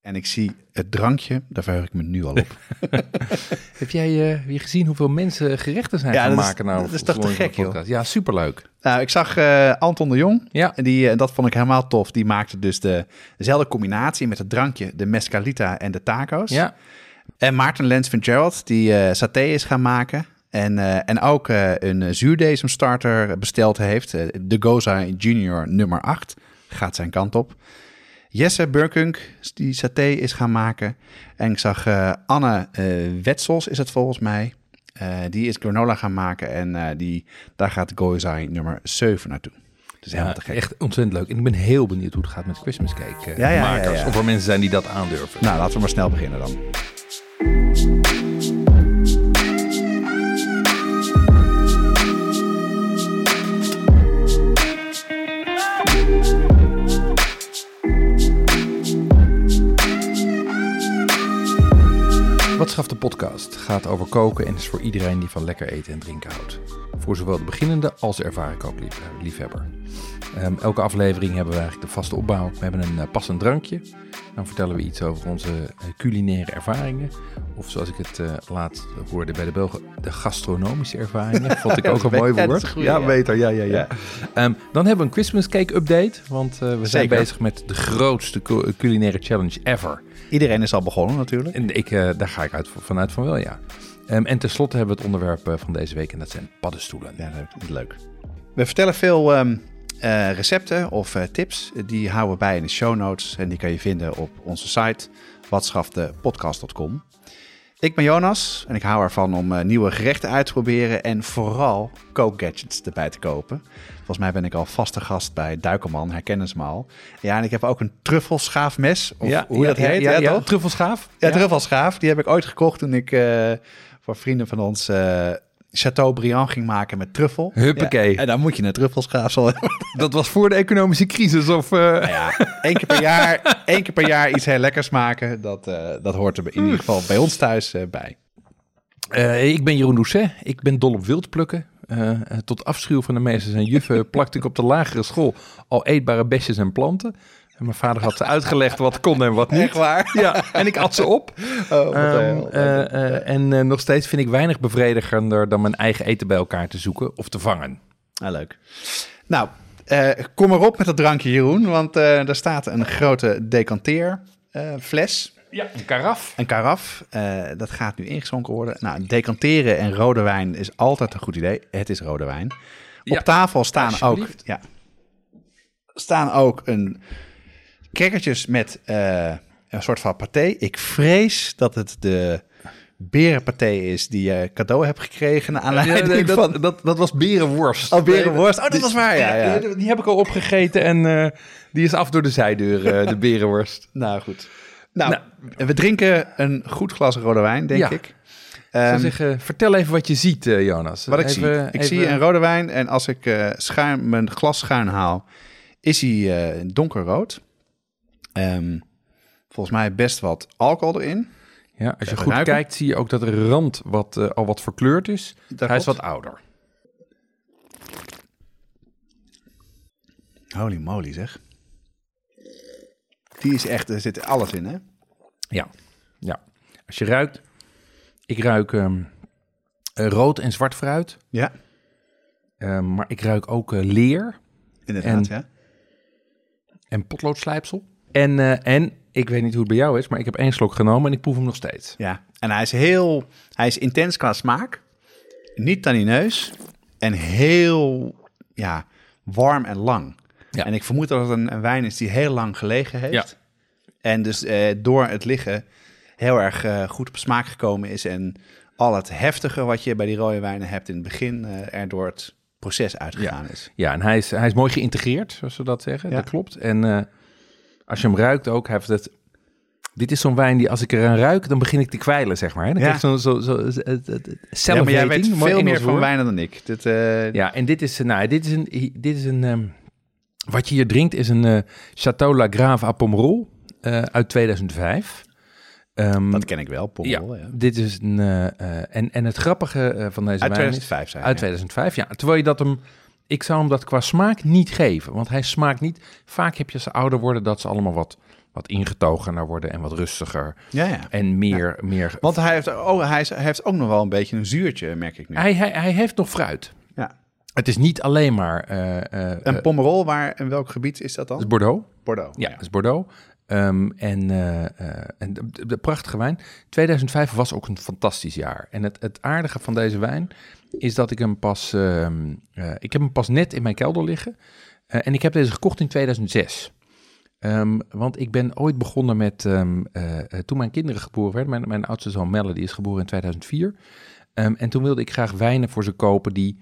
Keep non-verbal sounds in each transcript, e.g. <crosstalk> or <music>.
En ik zie het drankje, daar verheug ik me nu al op. <laughs> Heb jij uh, weer gezien hoeveel mensen gerechten zijn Ja, gaan maken? Nou, dat is toch te gek, podcast? Ja, superleuk. Nou, ik zag eh, Anton de Jong. Ja. En die, eh, dat vond ik helemaal tof. Die maakte dus de, dezelfde combinatie met het drankje, de mescalita en de taco's. Ja, En Maarten Lens Fitzgerald, die eh saté is gaan maken. En, eh, en ook een zuurdesem starter besteld heeft. De Goza Junior nummer 8 gaat zijn kant op. Jesse Burkunk, die saté is gaan maken. En ik zag eh, Anne eh, Wetsels, is het volgens mij. Eh, die is granola gaan maken. En die, daar gaat Gozai nummer 7 naartoe. Dus helemaal te gek. echt ontzettend leuk. En ik ben heel benieuwd hoe het gaat met Christmas cake Ja, ja, ja, makers. ja. Of er mensen zijn die dat aandurven. Nou, laten we maar snel beginnen dan. De podcast gaat over koken en is voor iedereen die van lekker eten en drinken houdt. Voor zowel de beginnende als de ervaren kookliefhebber. Ehm, elke aflevering hebben we eigenlijk de vaste opbouw. We hebben een eh, passend drankje. Dan vertellen we iets over onze eh, culinaire ervaringen. Of zoals ik het eh, laatst hoorde bij de Belgen, de gastronomische ervaringen. Vond ik <laughs> ook een mooi woord. goeie, ja, ja. beter. Ja, ja, ja. Ehm, dan hebben we een Christmas cake update. Want eh, we zijn bezig met de grootste cu- culinaire challenge ever. Iedereen is al begonnen natuurlijk. En ik, eh, daar ga ik uit, vanuit van wel, ja. Ehm, en tenslotte hebben we het onderwerp eh, van deze week en dat zijn paddenstoelen. Ja, dat is leuk. We vertellen veel ehm, eh, recepten of tips. Die houden we bij in de show notes. En die kan je vinden op onze site watschaftepodcast.com. Ik ben Jonas en ik hou ervan om eh, nieuwe gerechten uit te proberen. En vooral kookgadgets erbij te kopen. Volgens mij ben ik al vaste gast bij Duikelman, herkennen ze me al. Ja, en ik heb ook een truffelschaafmes. Of hoe dat heet, ja, ja, ja? Truffelschaaf. Ja, truffelschaaf. Die heb ik ooit gekocht toen ik eh, voor vrienden van ons eh Chateaubriand ging maken met truffel. Huppakee. Ja, en dan moet je een truffelschaaf zo hebben. <laughs> Dat was voor de economische crisis of... eh, Nou ja, één keer per jaar, één keer per jaar iets heel lekkers maken. Dat, eh, dat hoort er in ieder geval bij ons thuis eh, bij. Eh, ik ben Jeroen Doucet. Ik ben dol op wildplukken. Eh, eh, tot afschuw van de meesters en juffen plakte ik op de lagere school al eetbare besjes en planten. En mijn vader had ze uitgelegd wat kon en wat niet. Echt waar? Ja, en ik at ze op. <laughs> Oh, eh, eh, en eh, nog steeds vind ik weinig bevredigender dan mijn eigen eten bij elkaar te zoeken of te vangen. Ah, leuk. Nou, kom maar op met dat drankje, Jeroen. Want daar staat een grote decanteerfles. Ja, een karaf. Een karaf, dat gaat nu ingeschonken worden. Nou, decanteren en rode wijn is altijd een goed idee. Het is rode wijn. Op Ja, tafel staan ook, ja, staan ook een crackertjes met eh, een soort van paté. Ik vrees dat het de berenpaté is die je cadeau hebt gekregen. Naar Ja, aanleiding nee, dat, van... dat, dat was berenworst. Oh, berenworst. Oh, dat was waar, ja. ja. Die, heb ik al opgegeten en eh, die is af door de zijdeur, eh, de berenworst. <laughs> Nou, goed. Nou, we drinken een goed glas rode wijn, denk Ja. ik. Ehm, zeggen, vertel even wat je ziet, Jonas. Wat ik zie. Ik even- zie een rode wijn en als ik schuin, mijn glas schuin haal, is hij donkerrood. Ehm, volgens mij best wat alcohol erin. Ja, als je Even goed ruiken. kijkt, zie je ook dat de rand wat, eh, al wat verkleurd is. Dat Hij is wat ouder. Holy moly zeg. Die is echt, er zit alles in hè? Ja, ja. Als je ruikt, ik ruik ehm, eh, rood en zwart fruit. Ja, Ehm, maar ik ruik ook eh, leer inderdaad En- ja. en potloodslijpsel. En, eh, en ik weet niet hoe het bij jou is, maar ik heb één slok genomen en ik proef hem nog steeds. Ja, en hij is heel, hij is intens qua smaak. Niet tannineus en heel, ja, warm en lang. Ja. En ik vermoed dat het een, een wijn is die heel lang gelegen heeft. Ja. En dus eh, door het liggen heel erg eh, goed op smaak gekomen is. En al het heftige wat je bij die rode wijnen hebt in het begin er door het proces uitgegaan is. Ja, en hij is, hij is mooi geïntegreerd, zoals we dat zeggen. Ja. Dat klopt. En als je hem ruikt ook, heeft het... Dit is zo'n wijn die als ik eraan ruik, dan begin ik te kwijlen, zeg maar. Dan Ja. krijg ik zo'n zo, zo, Ja, maar jij weet veel Engels meer van woord. wijnen dan ik. Dit, eh, Ja, en dit is, nou, dit is een, dit is een ehm, wat je hier drinkt is een eh Chateau La Grave à Pomerol eh, uit 2005. Ehm, Dat ken ik wel, Pommel. Ja. dit is een, en, en het grappige van deze Uit wijn is- 2005 zijn. uit ja. 2005, ja. Terwijl je dat hem, ik zou hem dat qua smaak niet geven, want hij smaakt niet. Vaak heb je als ze ouder worden dat ze allemaal wat, wat ingetogener worden en wat rustiger Ja, ja. en meer, meer. Want hij heeft, oh, hij, is- hij heeft ook nog wel een beetje een zuurtje, merk ik nu. Hij, hij, hij heeft nog fruit. Ja. Het is niet alleen maar. eh eh Een eh, Pomerol, waar, in welk gebied is dat het is dan? Bordeaux. Bordeaux. Ja, het is Bordeaux. Ehm, en eh, eh, en de- de prachtige wijn. 2005 was ook een fantastisch jaar. En het, het aardige van deze wijn is dat ik hem pas... ehm, eh, ik heb hem pas net in mijn kelder liggen. Eh, en ik heb deze gekocht in 2006. Ehm, want ik ben ooit begonnen met... ehm, eh, toen mijn kinderen geboren werden... Mijn, mijn oudste zoon Melle, die is geboren in 2004. Ehm, en toen wilde ik graag wijnen voor ze kopen die,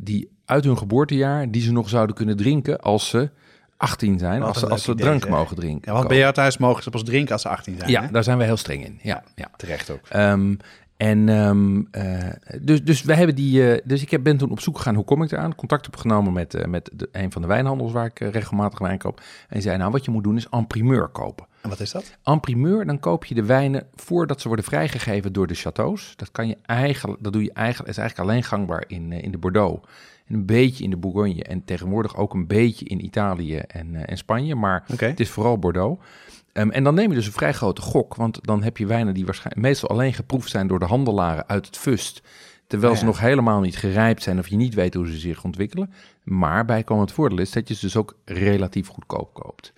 die uit hun geboortejaar... die ze nog zouden kunnen drinken als ze 18 zijn. Als ze, als ze idee, drank mogen drinken. Ja, want bij jou thuis mogen ze pas drinken als ze 18 zijn. Ja, hè? daar zijn we heel streng in. Ja, ja. Terecht ook. Ehm, en um, uh, dus, dus we hebben die. Uh, dus ik heb, ben toen op zoek gegaan hoe kom ik eraan. Contact opgenomen met, uh, met de, een van de wijnhandels waar ik regelmatig wijn koop. En die zei: Nou, wat je moet doen is en primeur kopen. En wat is dat? En primeur, dan koop je de wijnen voordat ze worden vrijgegeven door de chateaus. Dat kan je eigenlijk, dat doe je eigenlijk, is eigenlijk alleen gangbaar in, in de Bordeaux. En een beetje in de Bourgogne. En tegenwoordig ook een beetje in Italië en, en Spanje. Maar okay. het is vooral Bordeaux. Um, en dan neem je dus een vrij grote gok, want dan heb je wijnen die waarschijnlijk meestal alleen geproefd zijn door de handelaren uit het fust. Terwijl ja. ze nog helemaal niet gerijpt zijn of je niet weet hoe ze zich ontwikkelen. Maar bijkomend voordeel is dat je ze dus ook relatief goedkoop koopt.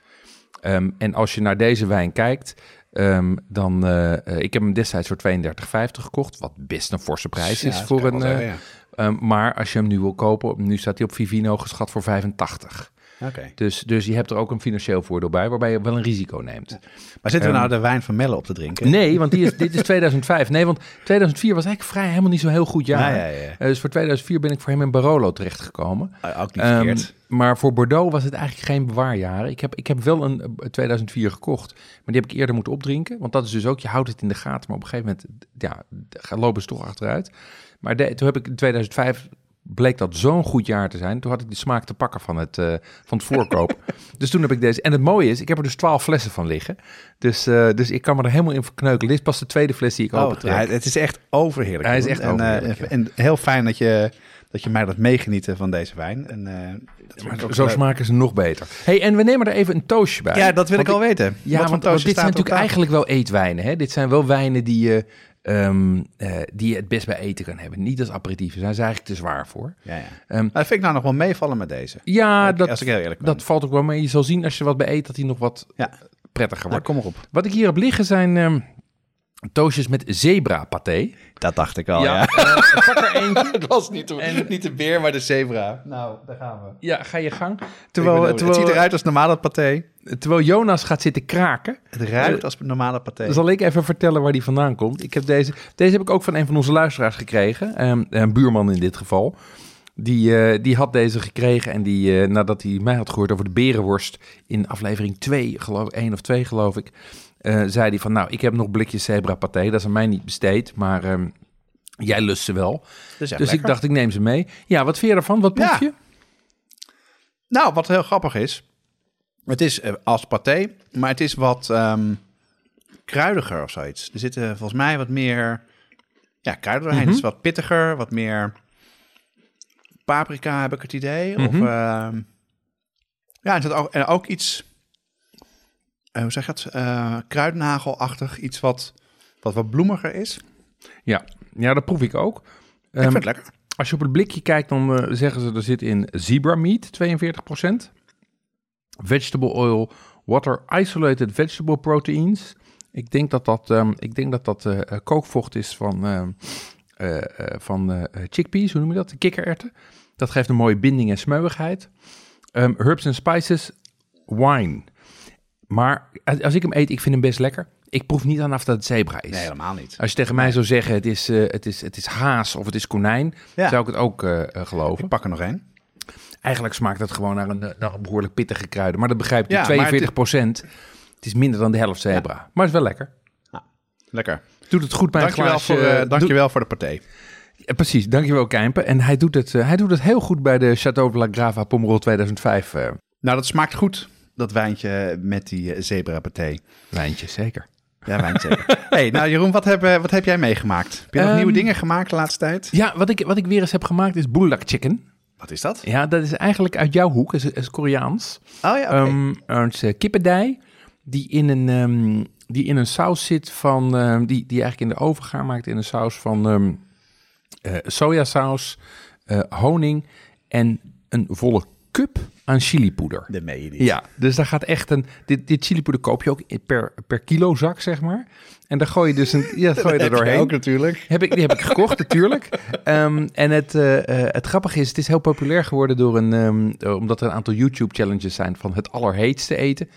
Um, en als je naar deze wijn kijkt, um, dan... Uh, ik heb hem destijds voor 32,50 gekocht, wat best een forse prijs is voor een... Zeggen, ja. um, maar als je hem nu wil kopen, nu staat hij op Vivino geschat voor 85. Okay. Dus, dus je hebt er ook een financieel voordeel bij, waarbij je wel een risico neemt. Maar zitten we nou de wijn van Melle op te drinken? Nee, want die is, dit is 2005. Nee, want 2004 was eigenlijk vrij helemaal niet zo'n heel goed jaar. Ja, ja, ja. Uh, dus voor 2004 ben ik voor hem in Barolo terechtgekomen. Uh, ook niet verkeerd. Um, maar voor Bordeaux was het eigenlijk geen bewaarjaar. Ik heb, ik heb wel een 2004 gekocht, maar die heb ik eerder moeten opdrinken. Want dat is dus ook, je houdt het in de gaten, maar op een gegeven moment ja, lopen ze toch achteruit. Maar de, toen heb ik in 2005 bleek dat zo'n goed jaar te zijn. Toen had ik de smaak te pakken van het, uh, van het voorkoop. <laughs> dus toen heb ik deze. En het mooie is, ik heb er dus twaalf flessen van liggen. Dus, uh, dus ik kan me er helemaal in verkneukelen. Dit is pas de tweede fles die ik oh, open ja, Het is echt overheerlijk. Hij is echt en, overheerlijk. Uh, en heel fijn dat je, dat je mij dat meegenieten van deze wijn. En, dat zo smaken ze nog beter. hey, en we nemen er even een toastje bij. Ja, dat wil ik al weten. Ja, want dit zijn natuurlijk eigenlijk wel eetwijnen. Hè? Dit zijn wel wijnen die je... Um, uh, die je het best bij eten kan hebben. Niet als aperitief. Daar zijn ze eigenlijk te zwaar voor. Ja, ja. Um, dat vind ik nou nog wel meevallen met deze. Ja, dat, als ik heel eerlijk ben. dat valt ook wel mee. Je zal zien als je wat bij eet dat hij nog wat ja. prettiger wordt. Nou, kom erop. Wat ik hier heb liggen zijn um, toastjes met zebra paté. Dat dacht ik al, ja. ja. Uh, pak er eentje. het <laughs> was niet de, en, niet de beer, maar de zebra. Nou, daar gaan we. Ja, ga je gang. Terwijl, terwijl, het ziet eruit als normale paté. Terwijl Jonas gaat zitten kraken. Het ruikt als normale paté. Zal ik even vertellen waar die vandaan komt? Ik heb deze, deze heb ik ook van een van onze luisteraars gekregen. Um, een buurman in dit geval. Die, uh, die had deze gekregen en die, uh, nadat hij mij had gehoord over de berenworst in aflevering 2, geloof 1 of 2 geloof ik, uh, zei hij van nou, ik heb nog blikjes zebra paté, dat is aan mij niet besteed, maar um, jij lust ze wel. Dus, dus ik dacht, ik neem ze mee. Ja, wat vind je ervan? Wat proef ja. je? Nou, wat heel grappig is, het is uh, als paté, maar het is wat um, kruidiger of zoiets. Er zitten volgens mij wat meer ja, kruiden doorheen. Mhm. Het is wat pittiger, wat meer paprika heb ik het idee. Mhm. Of uh, ja, er zit ook, en ook iets, hoe zeg je het, uh, kruidenhagelachtig. Iets wat, wat wat bloemiger is. Ja, ja dat proef ik ook. Ik um, vind het lekker. Als je op het blikje kijkt, dan uh, zeggen ze er zit in zebra meat 42%. Vegetable oil, water isolated vegetable proteins. Ik denk dat dat, um, ik denk dat, dat uh, kookvocht is van, uh, van chickpeas, hoe noem je dat? De kikkererwten. Dat geeft een mooie binding en smeuigheid. Um, herbs and spices, wine. Maar als ik hem eet, ik vind hem best lekker. Ik proef niet aan of dat het zebra is. Nee, helemaal niet. Als je tegen mij zou zeggen, het is, uh, het is, het is haas of het is konijn, ja. zou ik het ook uh, geloven. Ik pak er nog één. Eigenlijk smaakt het gewoon naar een, naar een behoorlijk pittige kruiden. Maar dat begrijp je, ja, 42 procent. Het is minder dan de helft zebra, maar het is wel lekker. Lekker. Doet het goed bij Dankjewel, een glaasje. voor, eh, doet- dankjewel voor de partij. Ja, precies, dankjewel Kijmpen. En hij doet, het, eh, hij doet het heel goed bij de Chateau de la Grava Pomerol 2005 eh, Nou, dat smaakt goed, dat wijntje met die eh, zebra paté. wijntje, zeker. Ja, wijntje zeker. <laughs> hey, nou Jeroen, wat heb, eh, wat heb jij meegemaakt? Heb je nog Ehm, nieuwe dingen gemaakt de laatste tijd? Ja, wat ik, wat ik weer eens heb gemaakt is bulldog chicken. Wat is dat? Ja, dat is eigenlijk uit jouw hoek, is, is Koreaans. Oh ja. Ehm, een uh, kippendij die in een, ehm, die in een saus zit van, ehm, die, die eigenlijk in de oven gemaakt in een saus van ehm eh, sojasaus, eh, honing en een volle cup aan chilipoeder. dat meen je niet. Ja, dus daar gaat echt een. Dit, dit chilipoeder koop je ook per, per kilo zak, zeg maar. En daar gooi je dus een. Ja, gooi je <laughs> er doorheen. ook natuurlijk. Heb ik, die heb ik gekocht, <laughs> natuurlijk. Ehm, en het, eh, eh, het grappige is, het is heel populair geworden door een, ehm, eh, omdat er een aantal YouTube-challenges zijn van het allerheetste eten.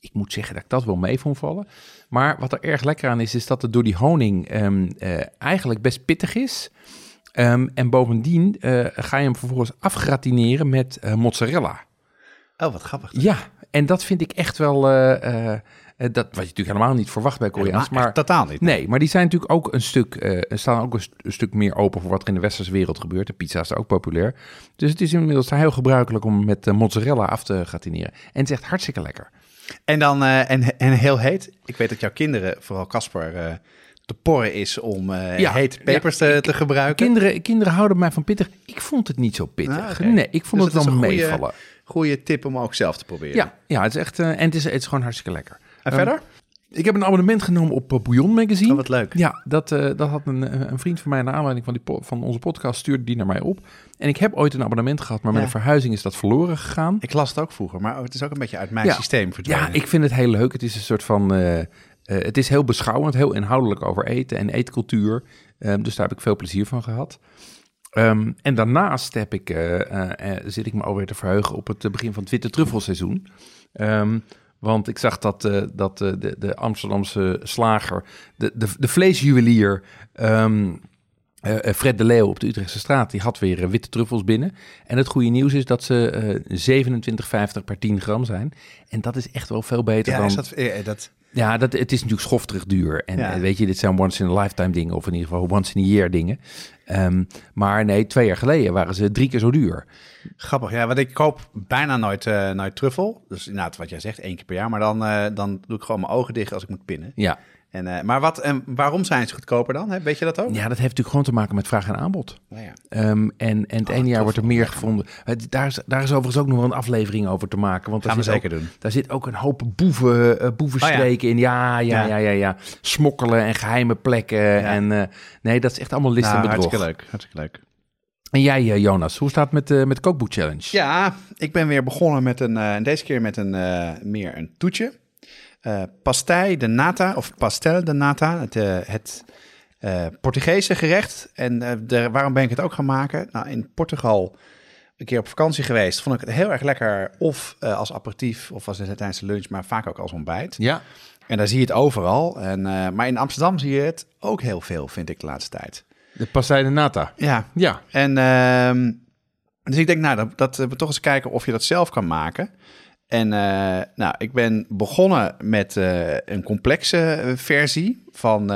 Ik moet zeggen dat ik dat wel mee vond vallen. Maar wat er erg lekker aan is, is dat het door die honing ehm, eh, eigenlijk best pittig is. Ehm, en bovendien eh, ga je hem vervolgens afgratineren met eh, mozzarella. Oh, wat grappig. Ja, en dat vind ik echt wel... eh, dat, wat je natuurlijk helemaal niet verwacht bij Koreaans. Maar Totaal niet. Nee, maar die zijn natuurlijk ook een stuk, staan ook een, st- een stuk meer open voor wat er in de westerse wereld gebeurt. De pizza is ook populair. Dus het is inmiddels heel gebruikelijk om met mozzarella af te gratineren. En het is echt hartstikke lekker. En dan, en, en heel heet. Ik weet dat jouw kinderen, vooral Casper, te porren is om eh Ja, heet pepers te, te gebruiken. Kinderen, kinderen houden mij van pittig. Ik vond het niet zo pittig. Ah. Nee, ik vond Dus het wel meevallen. Goeie tip om ook zelf te proberen. Ja, ja, het is echt, eh, en het is, het is gewoon hartstikke lekker. En verder? Ik heb een abonnement genomen op eh, Bouillon Magazine. Oh, wat leuk. Ja, dat, dat had een, een vriend van mij naar aanleiding van, die van onze podcast stuurde die naar mij op. En ik heb ooit een abonnement gehad, maar met Ja. een verhuizing is dat verloren gegaan. Ik las het ook vroeger, maar het is ook een beetje uit mijn Ja. systeem verdwenen. Ja, ik vind het heel leuk. Het is een soort van. Het is heel beschouwend, heel inhoudelijk over eten en eetcultuur. Ehm, dus daar heb ik veel plezier van gehad. Ehm, en daarnaast heb ik, eh, eh, eh, zit ik me alweer te verheugen op het eh, begin van het witte truffelseizoen. Ehm, want ik zag dat, eh, dat eh, de, de Amsterdamse slager, de, de, de vleesjuwelier eh, eh, Fred de Leeuw op de Utrechtse straat, die had weer eh, witte truffels binnen. En het goede nieuws is dat ze eh 27,50 per 10 gram zijn. En dat is echt wel veel beter Ja, dan... is dat, eh, dat, Ja, dat, het is natuurlijk schofterig duur. En Ja. weet je, dit zijn once in a lifetime dingen, of in ieder geval once in a year dingen. Ehm, maar nee, twee jaar geleden waren ze drie keer zo duur. grappig. Ja, want ik koop bijna nooit, nooit truffel. Dus inderdaad, wat jij zegt, één keer per jaar. Maar dan, dan doe ik gewoon mijn ogen dicht als ik moet pinnen. Ja. En, eh, maar wat, en waarom zijn ze goedkoper dan? Hè? Weet je dat ook? ja, dat heeft natuurlijk gewoon te maken met vraag en aanbod. Nou ja. Ehm, en, en het ene jaar wordt er meer gevonden. Het, daar, is, daar is overigens ook nog wel een aflevering over te maken. Want daar Gaan we zeker ook, doen. Daar zit ook een hoop boeven, eh, boevenstreken in. Ja, ja, Ja. ja, ja, ja. Smokkelen en geheime plekken. En eh, nee, dat is echt allemaal list en Nou, bedrog. hartstikke leuk. Hartstikke leuk. En jij, Jonas, hoe staat het met, met de kookboek challenge? Ja, ik ben weer begonnen met een, eh, deze keer met een, meer een toetje. Pastei de nata, of pastel de nata, het, eh, het eh, Portugese gerecht. En de, waarom ben ik het ook gaan maken? Nou, in Portugal een keer op vakantie geweest, vond ik het heel erg lekker. Of als aperitief, of als tijdens de lunch, maar vaak ook als ontbijt. Ja, En daar zie je het overal. En, maar in Amsterdam zie je het ook heel veel, vind ik de laatste tijd. de pastei de nata. Ja, Ja, en ehm, dus ik denk, nou, dat, dat we toch eens kijken of je dat zelf kan maken. En eh, nou, ik ben begonnen met eh, een complexe eh, versie van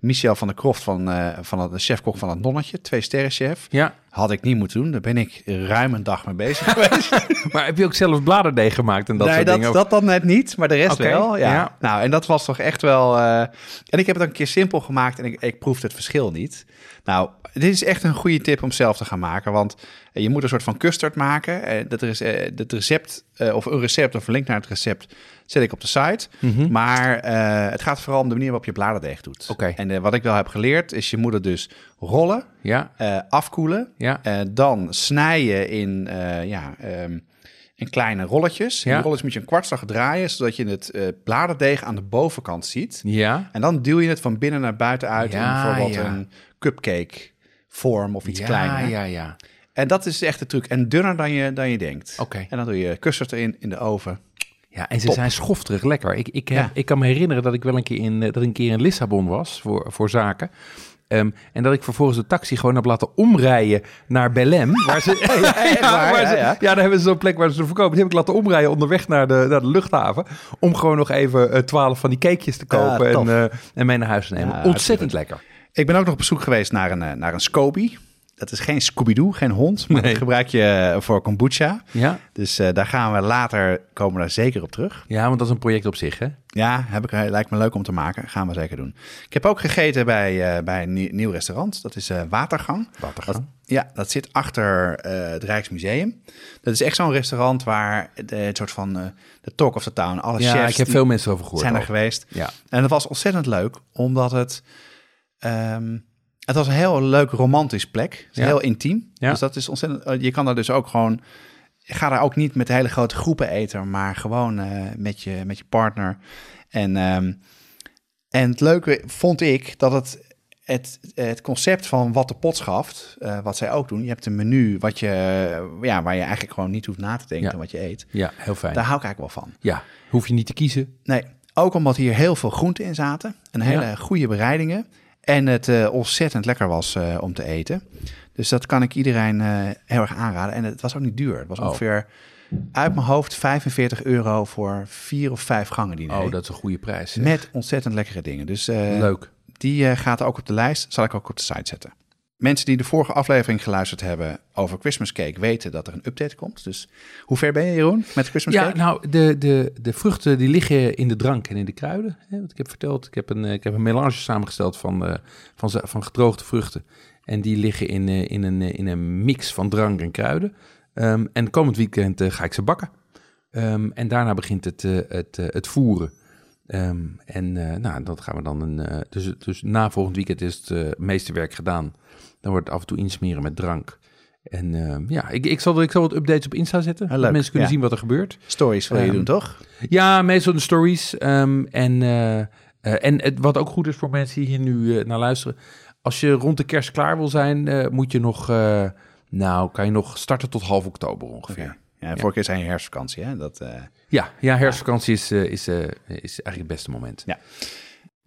Michel van der Kroft, van, van het- de chefkok van het Nonnetje, twee sterren chef. ja. Had ik niet moeten doen, daar ben ik ruim een dag mee bezig <laughs> geweest. <laughs> Maar heb je ook zelf bladerdeeg gemaakt en dat nee, soort dat, dingen? dat dan net niet, maar de rest wel. Ja. ja. Nou, en dat was toch echt wel... En ik heb het ook een keer simpel gemaakt en ik, ik proefde het verschil niet. Nou, dit is echt een goede tip om zelf te gaan maken, want eh, je moet een soort van custard maken. Eh, Dat is, eh, het recept, of een recept of een link naar het recept, zet ik op de site. Mhm. Maar het gaat vooral om de manier waarop je bladerdeeg doet. Oké. En wat ik wel heb geleerd, is je moet het dus rollen, Ja, afkoelen, ja. dan snijden in, ja, ehm, in kleine rolletjes. Ja. Die rolletjes moet je een kwartslag draaien, zodat je het eh bladerdeeg aan de bovenkant ziet. Ja. En dan duw je het van binnen naar buiten uit in Ja, bijvoorbeeld ja. een cupcake vorm of iets ja, kleiner. Ja, ja. En dat is echt de truc. En dunner dan je, dan je denkt. Oké. En dan doe je custard erin in de oven. Ja, en ze Top. zijn schofterig lekker. Ik, ik, heb, Ja. ik kan me herinneren dat ik wel een keer in, eh, dat een keer in Lissabon was voor, voor zaken. Ehm, en dat ik vervolgens de taxi gewoon heb laten omrijden naar Belém. Waar ze, <laughs> <laughs> ja, waar? ze- ja. daar hebben ze zo'n plek waar ze ze verkopen. Die heb ik laten omrijden onderweg naar de, naar de luchthaven. Om gewoon nog even eh, twaalf van die cakejes te kopen en, eh, en mee naar huis te nemen. Ontzettend lekker. Ik ben ook nog op bezoek geweest naar een, eh, naar een Scoby. Dat is geen Scooby-Doo, geen hond, maar Nee. dat gebruik je eh, voor kombucha. Ja? Dus eh, daar gaan we later, komen we daar zeker op terug. ja, want dat is een project op zich, hè? Ja, heb ik, lijkt me leuk om te maken. Gaan we zeker doen. Ik heb ook gegeten bij, bij een nie- nieuw restaurant. Dat is Watergang. Watergang. Dat, ja, dat zit achter het Rijksmuseum. Dat is echt zo'n restaurant waar de, het soort van de talk of the town, alle Ja, chefs ik heb veel mensen over gehoord. zijn er geweest. Ja. En dat was ontzettend leuk, omdat het... ehm, het was een heel leuk romantisch plek. Het is Ja. Heel intiem. Ja. Dus dat is ontzettend... eh, Je kan daar dus ook gewoon... Ga daar ook niet met hele grote groepen eten, maar gewoon eh, met, je, met je partner. En, ehm, en het leuke vond ik dat het, het, het concept van wat de pot schaft, eh, wat zij ook doen. Je hebt een menu wat je, ja, waar je eigenlijk gewoon niet hoeft na te denken Ja. wat je eet. ja, heel fijn. Daar hou ik eigenlijk wel van. Ja, hoef je niet te kiezen. Nee, ook omdat hier heel veel groenten in zaten. En hele Ja. goede bereidingen. En het eh, ontzettend lekker was eh, om te eten. Dus dat kan ik iedereen eh, heel erg aanraden. En het was ook niet duur. Het was Oh. ongeveer uit mijn hoofd 45 euro voor vier of vijf gangen diner. Oh, dat is een goede prijs. zeg. Met ontzettend lekkere dingen. Dus Leuk. die gaat ook op de lijst. Zal ik ook op de site zetten. Mensen die de vorige aflevering geluisterd hebben over Christmas cake weten dat er een update komt. Dus hoe ver ben je, Jeroen, met Christmas Ja, cake? nou, de, de, de vruchten die liggen in de drank en in de kruiden. Hè, wat ik heb verteld, ik heb een, eh, ik heb een melange samengesteld van, eh, van, van gedroogde vruchten. En die liggen in, eh, in, een, in een mix van drank en kruiden. Ehm, en komend weekend ga ik ze bakken. Ehm, en daarna begint het, het, het voeren. Ehm, en nou, dat gaan we dan een. dus, dus na volgend weekend is het meeste werk gedaan. Dan wordt het af en toe insmeren met drank. En ehm, ja, ik, ik, zal, ik zal wat updates op Insta zetten. Ah, dat leuk, mensen kunnen ja. zien wat er gebeurt. Stories wil je Ehm, doen, toch? Ja, meestal de stories. ehm, en eh, eh, en het, wat ook goed is voor mensen die hier nu eh, naar luisteren. Als je rond de kerst klaar wil zijn, moet je nog... nou, kan je nog starten tot half oktober ongeveer. Oké. Ja, vorige keer zijn je herfstvakantie, hè? Dat, Ja, ja, herfstvakantie is, is, is eigenlijk het beste moment. Ja.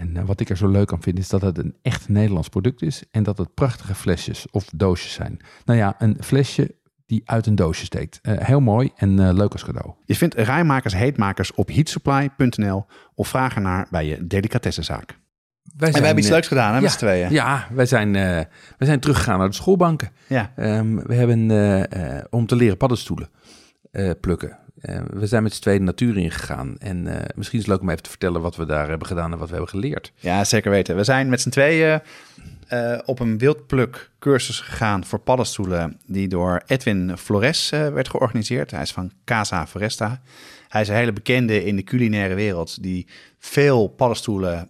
En eh, wat ik er zo leuk aan vind is dat het een echt Nederlands product is. En dat het prachtige flesjes of doosjes zijn. Nou ja, een flesje die uit een doosje steekt. Eh, heel mooi en eh, leuk als cadeau. Je vindt rijmakers heetmakers op heatsupply.nl of vraag ernaar bij je delicatessenzaak. Wij En we hebben iets leuks gedaan, hè, ja, met z'n tweeën. Ja, wij zijn, eh, wij zijn teruggegaan naar de schoolbanken. Ja. Ehm, we hebben om te leren paddenstoelen eh, plukken. Eh, we zijn met z'n tweeën de natuur ingegaan. En eh, misschien is het leuk om even te vertellen wat we daar hebben gedaan en wat we hebben geleerd. Ja, zeker weten. We zijn met z'n tweeën eh, op een wildpluk cursus gegaan voor paddenstoelen die door Edwin Flores werd georganiseerd. Hij is van Casa Foresta. Hij is een hele bekende in de culinaire wereld die veel paddenstoelen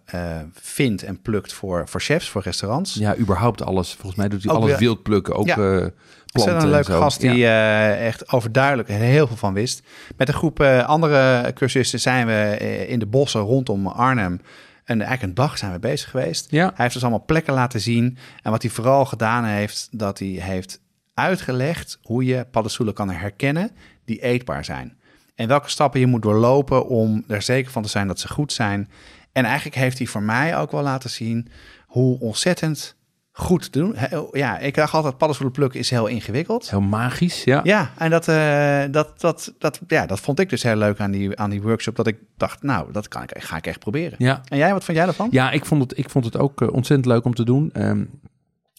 vindt en plukt voor, voor chefs, voor restaurants. Ja, überhaupt alles. Volgens mij doet hij Ook alles weer- wild plukken, ook Ja. Planten een en leuke gast die Ja. eh, echt overduidelijk heel veel van wist. Met een groep eh, andere cursisten zijn we eh, in de bossen rondom Arnhem. En eigenlijk een dag zijn we bezig geweest. Ja. Hij heeft dus allemaal plekken laten zien. En wat hij vooral gedaan heeft, dat hij heeft uitgelegd hoe je paddenstoelen kan herkennen die eetbaar zijn. En welke stappen je moet doorlopen om er zeker van te zijn dat ze goed zijn. En eigenlijk heeft hij voor mij ook wel laten zien hoe ontzettend goed te doen. He- Ja, ik dacht altijd paddenstoelen plukken is heel ingewikkeld. Heel magisch, ja. Ja, en dat, eh, dat, dat, dat, ja, dat vond ik dus heel leuk aan die, aan die workshop. Dat ik dacht, nou, dat kan ik, ga ik echt proberen. Ja, En jij, wat vond jij ervan? Ja, ik vond het, ik vond het ook eh, ontzettend leuk om te doen. Ehm,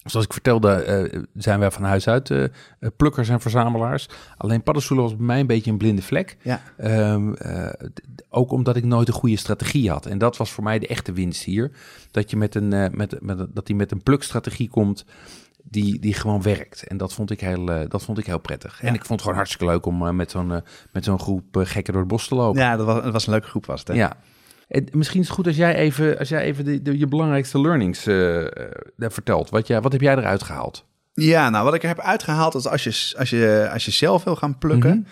zoals ik vertelde, eh, zijn wij van huis uit eh, eh, plukkers en verzamelaars. Alleen paddenstoelen was bij mij een beetje een blinde vlek. Ja. Ehm, eh, ook omdat ik nooit een goede strategie had. En dat was voor mij de echte winst hier. Dat je met een, met, met, dat hij met een plukstrategie komt die, die gewoon werkt. En dat vond ik heel, dat vond ik heel prettig. En ik vond het gewoon hartstikke leuk om met zo'n met zo'n groep gekken door het bos te lopen. Ja, dat was, dat was een leuke groep was het. Hè? Ja. En misschien is het goed als jij even, als jij even de, de- je belangrijkste learnings eh, vertelt. Wat, jij, wat heb jij eruit gehaald? Ja, nou wat ik er heb uitgehaald is als je, als je, als je zelf wil gaan plukken. Mhm.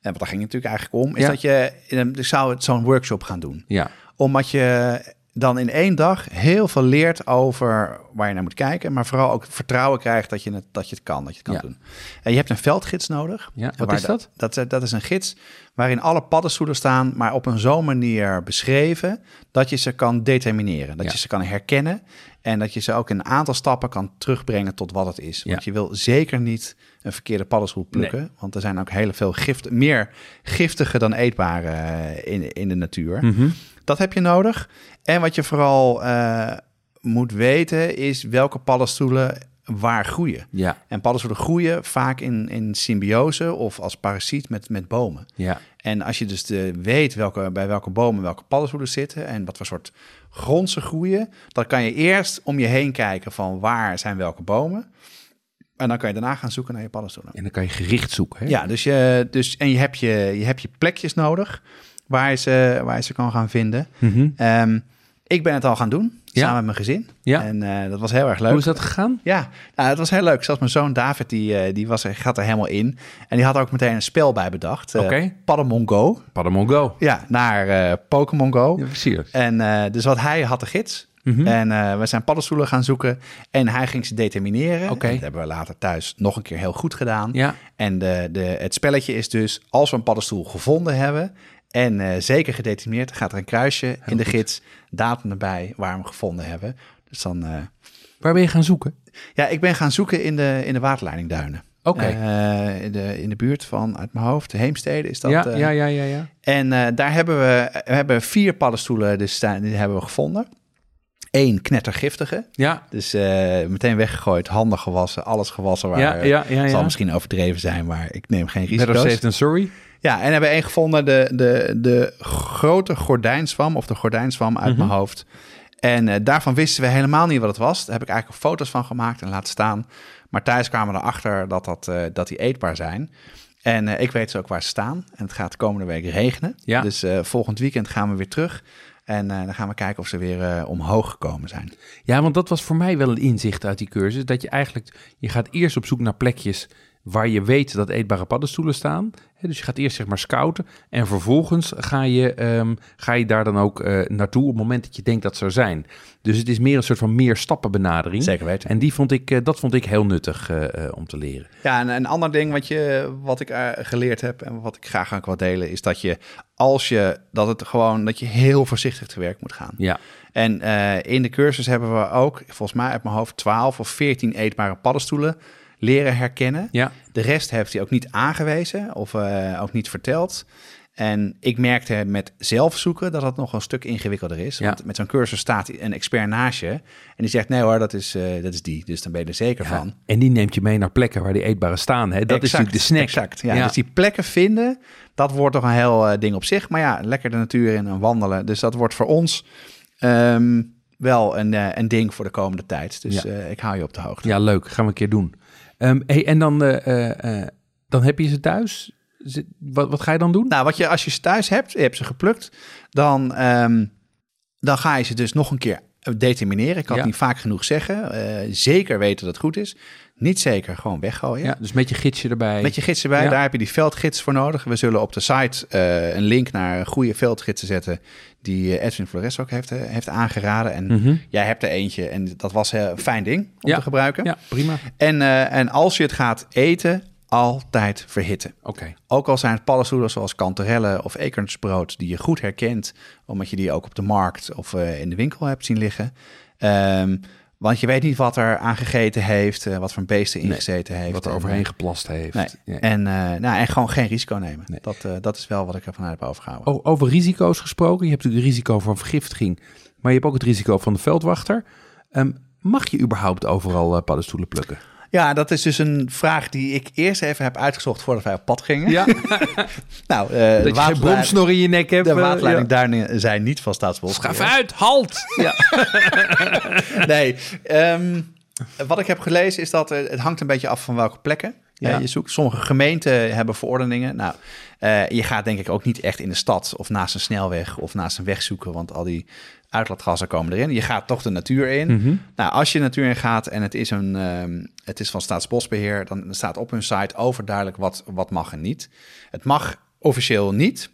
en wat daar ging het natuurlijk eigenlijk om, is Ja. dat je eh, je zou het zo'n workshop gaan doen. Ja, Omdat je dan in één dag heel veel leert over waar je naar moet kijken, maar vooral ook vertrouwen krijgt dat je het, dat je het kan, dat je het kan Ja. doen. En je hebt een veldgids nodig. Ja, wat is dat? Dat, dat is een gids waarin alle paddenstoelen staan, maar op een zo'n manier beschreven dat je ze kan determineren, dat Ja. je ze kan herkennen en dat je ze ook in een aantal stappen kan terugbrengen tot wat het is. Want je wil zeker niet een verkeerde paddenstoel plukken, want er zijn ook heel veel gift, meer giftige dan eetbare eh, in, in de natuur. Mhm. Dat heb je nodig. En wat je vooral eh, moet weten is welke paddenstoelen waar groeien. ja, En paddenstoelen groeien vaak in, in symbiose of als parasiet met, met bomen. ja, En als je dus de, weet welke, bij welke bomen welke paddenstoelen zitten en wat voor soort grond ze groeien, dan kan je eerst om je heen kijken van waar zijn welke bomen. En dan kan je daarna gaan zoeken naar je paddenstoelen. en dan kan je gericht zoeken. Hè? Ja, dus je, dus, en je hebt je, je hebt je plekjes nodig waar je ze, waar je ze kan gaan vinden. Mhm. Ehm, ik ben het al gaan doen, Ja. samen met mijn gezin. Ja. En eh, dat was heel erg leuk. Hoe is dat gegaan? Ja, nou, het was heel leuk. Zelfs mijn zoon David, die, eh, die was, er- gaat er helemaal in. En die had ook meteen een spel bij bedacht. eh, Oké. Paddemon Go. Padamon Go. Ja, naar eh Pokémon Go. Ja, precies. En eh, dus wat hij had de gids. Mhm. En eh, we zijn paddenstoelen gaan zoeken. En hij ging ze determineren. Oké. En Dat hebben we later thuis nog een keer heel goed gedaan. Ja, En de, de, het spelletje is dus, als we een paddenstoel gevonden hebben en eh, zeker gedetermineerd, gaat er een kruisje in de goed. gids, datum erbij waar we hem gevonden hebben. Dus dan, eh, waar ben je gaan zoeken? ja, ik ben gaan zoeken in de, in de waterleidingduinen. Oké. Eh, in, de, in de buurt van, uit mijn hoofd, Heemstede is dat. ja, ja, ja, ja, ja. En daar hebben we, we hebben vier paddenstoelen, dus die hebben we gevonden. Eén knettergiftige, Ja, dus meteen weggegooid, handen gewassen, alles gewassen. Waar, ja, ja, ja. Het zal misschien overdreven zijn, maar ik neem geen Better risico's. safe than sorry. Ja, en hebben één gevonden, de, de, de grote gordijnzwam, of de gordijnzwam uit Mhm. mijn hoofd. En eh, daarvan wisten we helemaal niet wat het was. Daar heb ik eigenlijk foto's van gemaakt en laten staan. Maar thuis kwamen we erachter dat, dat, eh, dat die eetbaar zijn. En eh, ik weet dus ook waar ze staan. En het gaat de komende week regenen. Ja. Dus volgend weekend gaan we weer terug. En dan gaan we kijken of ze weer omhoog gekomen zijn. Ja, want dat was voor mij wel een inzicht uit die cursus. Dat je eigenlijk, je gaat eerst op zoek naar plekjes waar je weet dat eetbare paddenstoelen staan. Hè, dus je gaat eerst zeg maar scouten. En vervolgens ga je, ehm, ga je daar dan ook eh, naartoe op het moment dat je denkt dat ze er zijn. Dus het is meer een soort van meer stappen benadering. Zeker weten. En die vond ik, eh, dat vond ik heel nuttig eh, eh, om te leren. Ja, en een ander ding wat, je, wat ik geleerd heb en wat ik graag ook wil delen, is dat je als je dat het gewoon dat je heel voorzichtig te werk moet gaan. Ja, En eh, in de cursus hebben we ook, volgens mij uit mijn hoofd, 12 of 14 eetbare paddenstoelen leren herkennen. ja, De rest heeft hij ook niet aangewezen of eh, ook niet verteld. En ik merkte met zelf zoeken dat het nog een stuk ingewikkelder is. Ja. Want met zo'n cursus staat een expert naast je. En die zegt, nee hoor, dat is, eh, dat is die. Dus dan ben je er zeker Ja, van. En die neemt je mee naar plekken waar die eetbare staan. Hè? Dat is natuurlijk de snack. Exact, ja. Ja. Dus die plekken vinden, dat wordt toch een heel eh, ding op zich. Maar ja, lekker de natuur in en wandelen. Dus dat wordt voor ons ehm, wel een, een ding voor de komende tijd. Dus ik hou je op de hoogte. Ja, leuk. Gaan we een keer doen. Ehm, hey, en dan, eh, eh, eh, dan heb je ze thuis. Wat, wat ga je dan doen? Nou, wat je als je ze thuis hebt, je hebt ze geplukt, dan, ehm, dan ga je ze dus nog een keer determineren. Ik kan Ja. het niet vaak genoeg zeggen. Zeker weten dat het goed is. Niet zeker gewoon weggooien. Ja, dus met je gidsje erbij. Met je gids erbij, Ja. daar heb je die veldgids voor nodig. We zullen op de site eh, een link naar goede veldgidsen zetten... die eh, Edwin Flores ook heeft, eh, heeft aangeraden. En Mhm. jij hebt er eentje en dat was een fijn ding om Ja. te gebruiken. Ja, prima. En, en als je het gaat eten, altijd verhitten. Oké. Ook al zijn het paddenstoelen zoals kanterellen of eekhoornsbrood... die je goed herkent, omdat je die ook op de markt of in de winkel hebt zien liggen... Ehm, want je weet niet wat er aan gegeten heeft, eh, wat voor beesten Nee, ingezeten heeft. Wat er En, overheen eh, geplast heeft. Nee. Ja. En, eh, nou, en gewoon geen risico nemen. Nee. Dat, dat is wel wat ik ervan heb overgehouden. O- over risico's gesproken. Je hebt natuurlijk het risico van vergiftiging. Maar je hebt ook het risico van de veldwachter. Ehm, mag je überhaupt overal paddenstoelen plukken? Ja, dat is dus een vraag die ik eerst even heb uitgezocht voordat wij op pad gingen. Ja, <laughs> Nou, eh, de, dat je bromsnor in je nek hebt. de eh, waterleiding ja. daarin zijn niet van Staatsbos. Schuif uit, halt! <laughs> Ja. <laughs> Nee, ehm, wat ik heb gelezen is dat eh, het hangt een beetje af van welke plekken Ja. je zoekt. Sommige gemeenten hebben verordeningen. Nou, eh, je gaat denk ik ook niet echt in de stad of naast een snelweg of naast een weg zoeken, want al die uitlaatgassen komen erin. Je gaat toch de natuur in. Mhm. Nou, als je de natuur in gaat en het is, een, ehm, het is van Staatsbosbeheer, dan staat op hun site overduidelijk wat, wat mag en niet. Het mag officieel niet.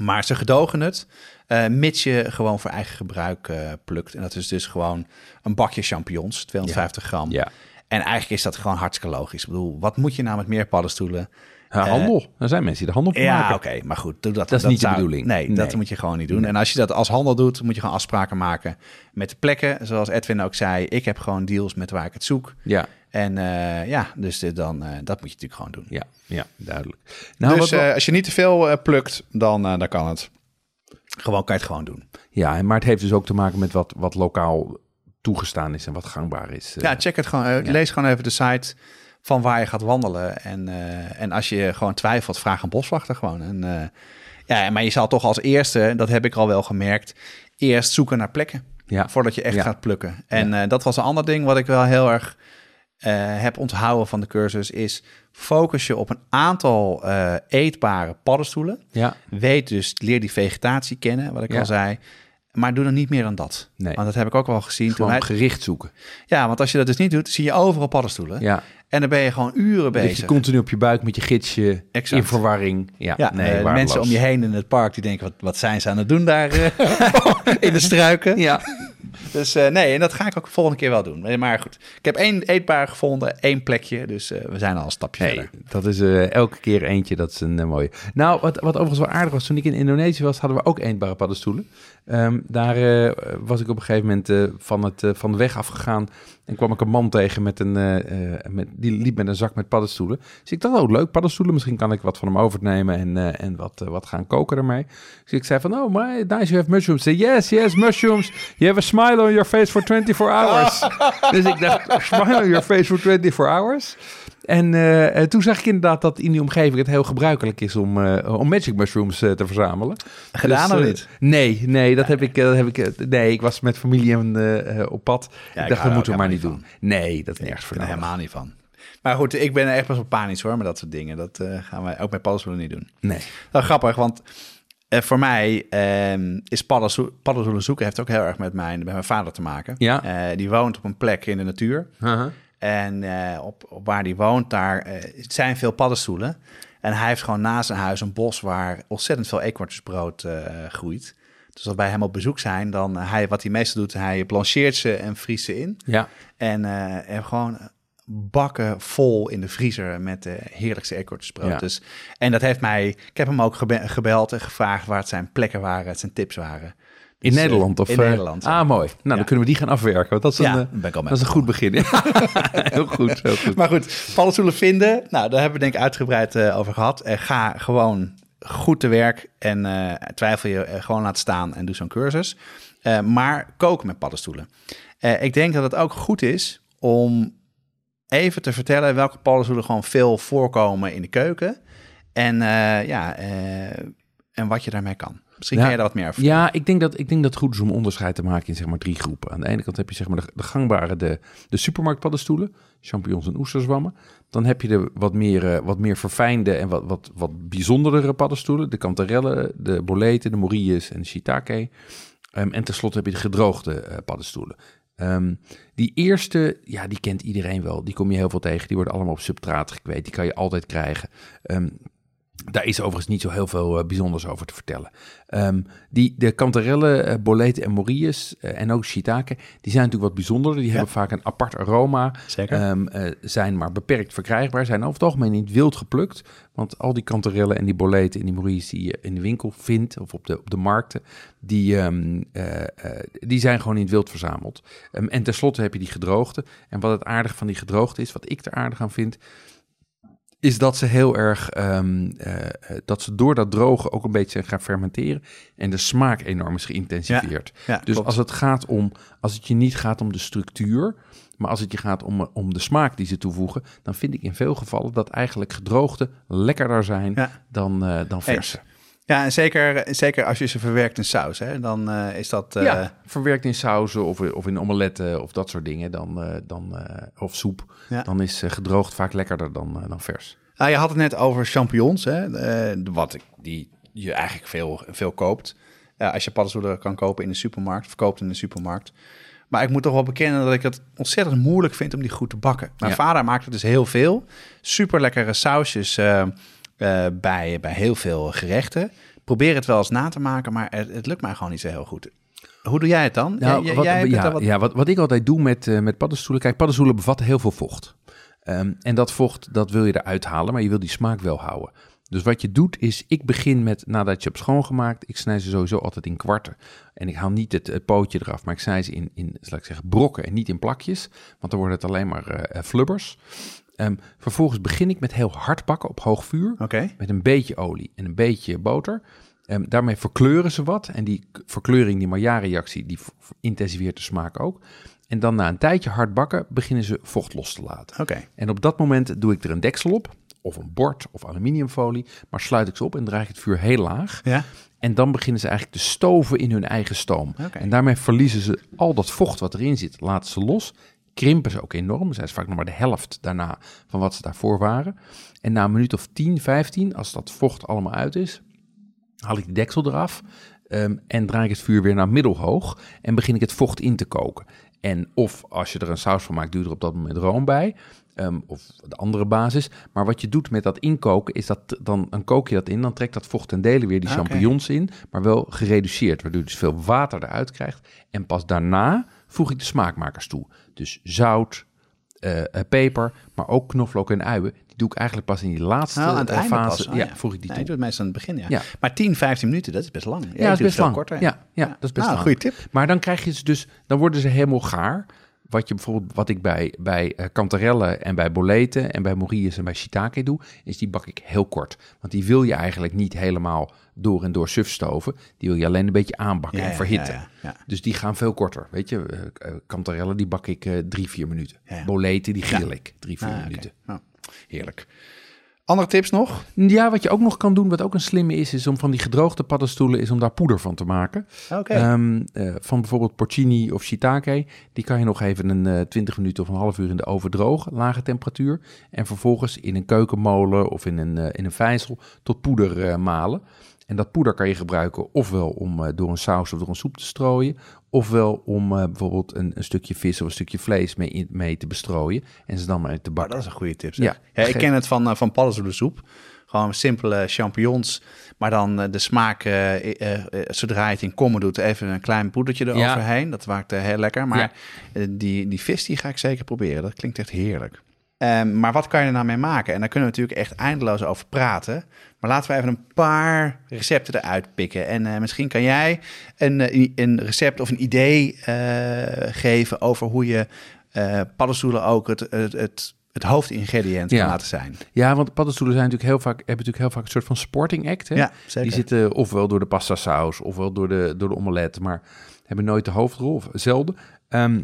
Maar ze gedogen het, eh, mits je gewoon voor eigen gebruik eh, plukt. En dat is dus gewoon een bakje champignons, 250 gram. Ja. En eigenlijk is dat gewoon hartstikke logisch. Ik bedoel, wat moet je nou met meer paddenstoelen? Ja, handel. Er zijn mensen die er handel van Ja, maken. oké, maar goed. Doe dat, Dat is niet de bedoeling. Nee, Nee. dat moet je gewoon niet doen. En als je dat als handel doet, moet je gewoon afspraken maken met de plekken. Zoals Edwin ook zei, ik heb gewoon deals met waar ik het zoek. Ja, En eh, ja, dus dit dan, eh, dat moet je natuurlijk gewoon doen. ja, ja, duidelijk. Nou, dus wat, eh, als je niet te veel eh, plukt, dan, eh, dan kan het. Gewoon kan je het gewoon doen. ja, maar het heeft dus ook te maken met wat, wat lokaal toegestaan is en wat gangbaar is. eh. Ja, check het gewoon. eh, ja. Lees gewoon even de site van waar je gaat wandelen. En, eh, en als je gewoon twijfelt, vraag een boswachter gewoon. En, eh, ja, maar je zal toch als eerste, dat heb ik al wel gemerkt, eerst zoeken naar plekken. ja. Voordat je echt Ja. gaat plukken. En eh, dat was een ander ding wat ik wel heel erg heb onthouden van de cursus. Is focus je op een aantal eetbare paddenstoelen. ja, Weet dus, leer die vegetatie kennen, wat ik al zei. Maar doe dan niet meer dan dat. Nee. Want dat heb ik ook wel gezien. Toen gewoon wij- gericht zoeken. ja, want als je dat dus niet doet, zie je overal paddenstoelen. Ja, En dan ben je gewoon uren dat je bezig. continu op je buik met je gidsje Exact. in verwarring. Ja, Ja, nee, eh, mensen om je heen in het park die denken, wat, wat zijn ze aan het doen daar eh, <laughs> in de struiken? Ja, Dus eh, nee, en dat ga ik ook de volgende keer wel doen. Maar goed, ik heb één eetbaar gevonden, één plekje. Dus we zijn al een stapje Nee, verder. dat is elke keer eentje. Dat is een mooie. Nou, wat, wat overigens wel aardig was, toen ik in Indonesië was, hadden we ook eetbare paddenstoelen. Ehm, daar eh, was ik op een gegeven moment eh, van, het, eh, van de weg afgegaan en kwam ik een man tegen met een, met, die liep met een zak met paddenstoelen. Dus ik dacht, oh leuk, paddenstoelen, misschien kan ik wat van hem overnemen en, en wat, wat gaan koken ermee. Dus ik zei van, oh, my, nice, you have mushrooms. Say, yes, yes, mushrooms. You have a smile on your face for 24 hours. <laughs> dus ik dacht, smile on your face for 24 hours. En eh, eh, toen zag ik inderdaad dat in die omgeving het heel gebruikelijk is om, eh, om magic mushrooms te verzamelen. Gedaan Dus, of niet? Nee, nee, dat heb ik. dat heb ik nee, ik was met familie en, op pad. Ja, ik dacht, dat moeten we maar niet doen. Nee, dat is nergens voor ben er helemaal niet van. Maar goed, ik ben er echt best wel panisch hoor, met dat soort dingen. Dat gaan wij ook met paddenstoelen niet doen. Nee. Wel grappig, want voor mij ehm, is paddenstoel, paddenstoelen zoeken heeft ook heel erg met mijn, met mijn vader te maken. Ja. Die woont op een plek in de natuur. Uh-huh. En eh, op, op waar die woont, daar eh, zijn veel paddenstoelen. En hij heeft gewoon naast zijn huis een bos waar ontzettend veel eekhoornsbrood eh groeit. Dus als wij hem op bezoek zijn, dan hij, wat hij meestal doet, hij blancheert ze en vriest ze in. Ja. En en gewoon bakken vol in de vriezer met de heerlijkste eekhoornsbrood. Ja. Dus, en dat heeft mij, ik heb hem ook gebe- gebeld en gevraagd waar het zijn plekken waren, het zijn tips waren. In Dus, eh, Nederland? Of, in eh, Nederland. Ah, mooi. Nou, Ja. dan kunnen we die gaan afwerken. Want dat is een, ja, eh, dat is een goed begin. <laughs> heel goed, heel goed. Maar goed, paddenstoelen vinden. Nou, daar hebben we denk ik uitgebreid over gehad. En ga gewoon goed te werk en twijfel je gewoon laten staan en doe zo'n cursus. Maar koken met paddenstoelen. Ik denk dat het ook goed is om even te vertellen welke paddenstoelen gewoon veel voorkomen in de keuken. En ja, en wat je daarmee kan. Misschien Ja. kan je daar wat meer over Ja, ik denk, dat, ik denk dat het goed is om onderscheid te maken in zeg maar drie groepen. Aan de ene kant heb je zeg maar de, de gangbare, de, de supermarktpaddenstoelen, champignons en oesterzwammen. Dan heb je de wat meer, eh, wat meer verfijnde en wat, wat, wat bijzondere paddenstoelen. De kantarellen, de boleten, de morilles en de shiitake. Ehm, en tenslotte heb je de gedroogde eh, paddenstoelen. Ehm, die eerste, ja, die kent iedereen wel. Die kom je heel veel tegen. Die worden allemaal op substraat gekweekt. Die kan je altijd krijgen. Ehm, daar is overigens niet zo heel veel eh, bijzonders over te vertellen. Ehm, die, de kantarellen, eh, boleten en morilles eh, en ook shiitake, die zijn natuurlijk wat bijzonderder. Die hebben vaak een apart aroma. Zeker. Ehm, eh, zijn maar beperkt verkrijgbaar. Zijn over het algemeen in het wild geplukt. Want al die kantarellen en die boleten en die morilles die je in de winkel vindt of op de, op de markten, die, ehm, eh, eh, die zijn gewoon in het wild verzameld. En tenslotte heb je die gedroogde. En wat het aardige van die gedroogde is, wat ik er aardig aan vind, is dat ze heel erg, ehm, eh, dat ze door dat drogen ook een beetje zijn gaan fermenteren en de smaak enorm is geïntensiveerd. Ja, dus klopt. als het gaat om, als het je niet gaat om de structuur, maar als het je gaat om, om de smaak die ze toevoegen, dan vind ik in veel gevallen dat eigenlijk gedroogde lekkerder zijn Ja. dan, eh, dan verse. Ja, en zeker, zeker als je ze verwerkt in saus, hè, dan eh, is dat... eh, ja, verwerkt in sauzen of, of in omeletten of dat soort dingen, dan, eh, dan, eh, of soep, Ja. dan is eh, gedroogd vaak lekkerder dan, eh, dan vers. Nou, je had het net over champignons, hè, eh, wat ik, die je eigenlijk veel, veel koopt. Eh, als je paddenstoelen kan kopen in de supermarkt, verkoopt in de supermarkt. Maar ik moet toch wel bekennen dat ik het ontzettend moeilijk vind om die goed te bakken. Mijn Ja. vader maakte dus heel veel. Super lekkere sausjes. Eh, bij, bij heel veel gerechten. Probeer het wel eens na te maken, maar het, het lukt mij gewoon niet zo heel goed. Hoe doe jij het dan? Nou, Jij- wat, jij ja, wat- ja, wat, wat ik altijd doe met, eh, met paddenstoelen. Kijk, paddenstoelen bevatten heel veel vocht. Ehm, en dat vocht, dat wil je eruit halen, maar je wil die smaak wel houden. Dus wat je doet is, ik begin met, nadat je hebt schoongemaakt, ik snij ze sowieso altijd in kwarten. En ik haal niet het, het pootje eraf, maar ik snij ze in, in zal ik zeggen, brokken en niet in plakjes. Want dan wordt het alleen maar eh, flubbers. Ehm, vervolgens begin ik met heel hard bakken op hoog vuur met een beetje olie en een beetje boter. Ehm, daarmee verkleuren ze wat. En die verkleuring, die Maillard-reactie, die intensiveert de smaak ook. En dan na een tijdje hard bakken, beginnen ze vocht los te laten. En op dat moment doe ik er een deksel op, of een bord of aluminiumfolie. Maar sluit ik ze op en draai ik het vuur heel laag. Ja. En dan beginnen ze eigenlijk te stoven in hun eigen stoom. En daarmee verliezen ze al dat vocht wat erin zit, laten ze los. Krimpen ze ook enorm. Zijn ze vaak nog maar de helft daarna van wat ze daarvoor waren. En na een minuut of 10, 15, als dat vocht allemaal uit is, haal ik de deksel eraf ehm, en draai ik het vuur weer naar middelhoog en begin ik het vocht in te koken. En of als je er een saus van maakt, je er op dat moment room bij. ehm, of de andere basis. Maar wat je doet met dat inkoken, is dat dan, dan kook je dat in. Dan trekt dat vocht ten dele weer die champignons in. Maar wel gereduceerd, waardoor je dus veel water eruit krijgt. En pas daarna voeg ik de smaakmakers toe. Dus zout, eh, eh, peper, maar ook knoflook en uien. Die doe ik eigenlijk pas in die laatste aan het eh, einde fase. pas. Oh, ja, voeg ik die Nee, toe. doe het meestal aan het begin, ja. Ja. Maar 10, 15 minuten, dat is best lang. Ja, dat is best lang. korter. Ja, ja, dat is best nou, lang. goede tip. Maar dan krijg je ze dus, dan worden ze helemaal gaar. Wat je bijvoorbeeld, wat ik bij, bij eh, kantarellen en bij boleten en bij morilles en bij shiitake doe, is die bak ik heel kort. Want die wil je eigenlijk niet helemaal door en door suf stoven. Die wil je alleen een beetje aanbakken Ja, en verhitten. ja, ja, ja. Dus die gaan veel korter. Weet je, eh, eh, kantarellen die bak ik eh, drie, vier minuten. Boleten die grill ik drie, vier Ah, minuten. Heerlijk. Andere tips nog? Ja, wat je ook nog kan doen, wat ook een slimme is, is om van die gedroogde paddenstoelen, is om daar poeder van te maken. Oké. Ehm, eh, van bijvoorbeeld porcini of shiitake. Die kan je nog even een eh 20 minuten of een half uur in de oven drogen, lage temperatuur. En vervolgens in een keukenmolen of in een, eh, in een vijzel tot poeder eh, malen. En dat poeder kan je gebruiken ofwel om eh, door een saus of door een soep te strooien. Ofwel om eh, bijvoorbeeld een, een stukje vis of een stukje vlees mee, mee te bestrooien. En ze dan maar te bakken. dat is een goede tip. zeg. Ja, Ja, ik ken het van, eh, van paddenstoelensoep. Gewoon simpele champignons. Maar dan de smaak, zodra je het in kommen doet, even een klein poedertje eroverheen. Dat maakt heel lekker. Maar die, die vis die ga ik zeker proberen. Dat klinkt echt heerlijk. Ehm, maar wat kan je er nou mee maken? En daar kunnen we natuurlijk echt eindeloos over praten. Maar laten we even een paar recepten eruit pikken. En eh, misschien kan jij een, eh, een recept of een idee eh, geven over hoe je paddenstoelen ook het, het, het, het hoofdingrediënt Ja. kan laten zijn. Ja, want paddenstoelen zijn natuurlijk heel vaak, hebben natuurlijk heel vaak een soort van sporting act. Hè? Ja, zeker. Die zitten ofwel door de pasta saus, ofwel door de, door de omelet, maar hebben nooit de hoofdrol, of zelden. Ehm,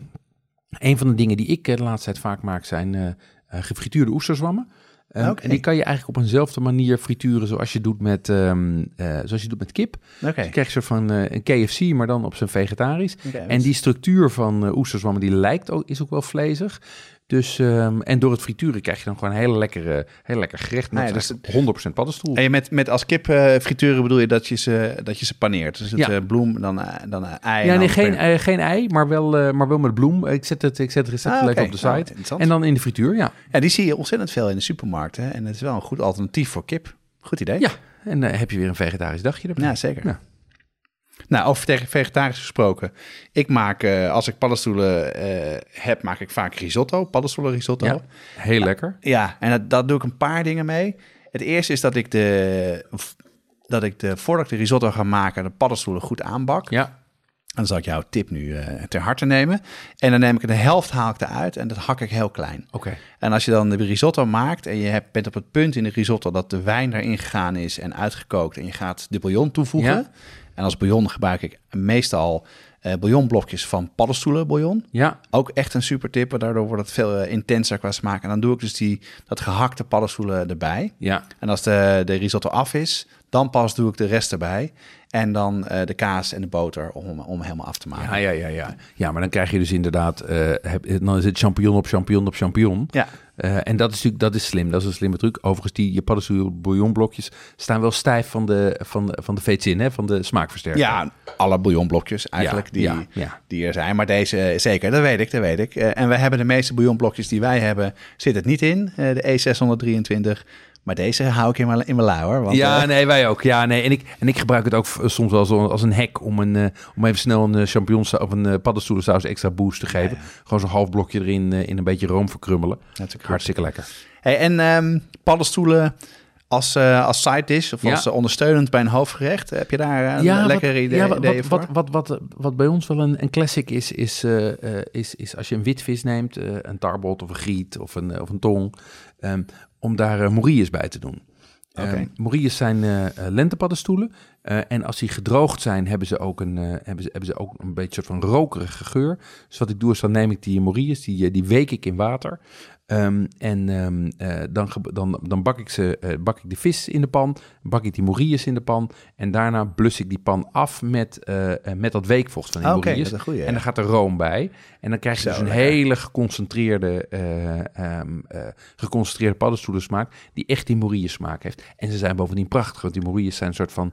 een van de dingen die ik de laatste tijd vaak maak zijn gefrituurde oesterzwammen. Ehm. En die kan je eigenlijk op eenzelfde manier frituren zoals je doet met, ehm, eh, zoals je doet met kip. Dus je krijgt soort van eh, een KFC, maar dan op zijn vegetarisch. En die structuur van eh, oesterzwammen, die lijkt ook, is ook wel vlezig. Dus, ehm, en door het frituren krijg je dan gewoon een hele lekkere, heel lekker gerecht. Met Ah ja, dus eigenlijk 100% paddenstoel. En je met, met als kip eh, frituren bedoel je dat je ze, dat je ze paneert. Dus het Ja. eh, bloem, dan, eh, dan ei. Ja, nee, geen, eh, geen ei, maar wel, maar wel met bloem. Ik zet het, ik zet het recept Ah, oké. op de site. interessant. en dan in de frituur, ja. Ja, die zie je ontzettend veel in de supermarkt. Hè? En het is wel een goed alternatief voor kip. Goed idee. Ja, en heb je weer een vegetarisch dagje erbij. Ja, zeker. Ja. Nou, over vegetarisch gesproken. Ik maak, eh, als ik paddenstoelen eh, heb, maak ik vaak risotto. Paddenstoelen risotto. Ja, Ja, heel lekker. en dat, dat doe ik een paar dingen mee. Het eerste is dat ik de, dat ik de, voordat ik de risotto ga maken, de paddenstoelen goed aanbak. Ja, En dan zal ik jouw tip nu eh, ter harte nemen. En dan neem ik de helft haal ik eruit en dat hak ik heel klein. oké. En als je dan de risotto maakt en je hebt, bent op het punt in de risotto dat de wijn erin gegaan is en uitgekookt en je gaat de bouillon toevoegen. Ja. En als bouillon gebruik ik meestal eh bouillonblokjes van paddenstoelenbouillon. Ja, Ook echt een super tip, daardoor wordt het veel eh, intenser qua smaak. En dan doe ik dus die, dat gehakte paddenstoelen erbij. ja. En als de, de risotto af is, dan pas doe ik de rest erbij. En dan eh, de kaas en de boter om, om helemaal af te maken. Ja, ja, ja, ja. Ja, maar dan krijg je dus inderdaad, eh, heb, dan is het champignon op champignon op champignon. Ja. Eh, en dat is natuurlijk, dat is slim, dat is een slimme truc. Overigens, die je paddenstoel bouillonblokjes staan wel stijf van de, van de, van de veetzin, hè, van de smaakversterker. Ja, alle bouillonblokjes eigenlijk Ja, die, ja, ja. die er zijn. Maar deze eh, zeker, dat weet ik, dat weet ik. Eh, en we hebben de meeste bouillonblokjes die wij hebben, zit het niet in. Eh, de E623. Maar deze hou ik in mijn, in mijn hoor. Want, ja, eh, nee, wij ook. Ja, nee. En, ik, en ik gebruik het ook soms wel zo als een hack om, een, eh, om even snel een uh, champignons of een uh, paddenstoelensaus extra boost te geven. Gewoon zo'n half blokje erin in een beetje room verkrummelen. Natuurlijk Hartstikke lekker. Hey, en ehm, paddenstoelen als, uh, als side dish of Ja. als uh, ondersteunend bij een hoofdgerecht. Heb je daar een Ja, wat, idee, ja, wat, ideeën wat, voor? wat, wat, wat, wat bij ons wel een, een classic is, is, uh, is, is als je een witvis neemt, een tarbot of een griet of een, of een tong, um, om daar uh, morilles bij te doen. Okay. Um, morilles zijn uh, lentepaddenstoelen. Uh, en als die gedroogd zijn, hebben ze ook een, hebben ze, hebben ze ook een beetje soort van rokerige geur. Dus wat ik doe is dan neem ik die morilles, die, die week ik in water. Um, en um, uh, dan, dan, dan bak, ik ze, uh, bak ik de vis in de pan, bak ik die morilles in de pan. En daarna blus ik die pan af met, uh, met dat weekvocht van die oh, morilles. Okay, goeie, ja. En dan gaat er room bij. En dan krijg je Zo, dus een lekker. hele geconcentreerde, um, geconcentreerde paddenstoelen smaak. Die echt die morilles smaak heeft. En ze zijn bovendien prachtig, want die morilles zijn een soort van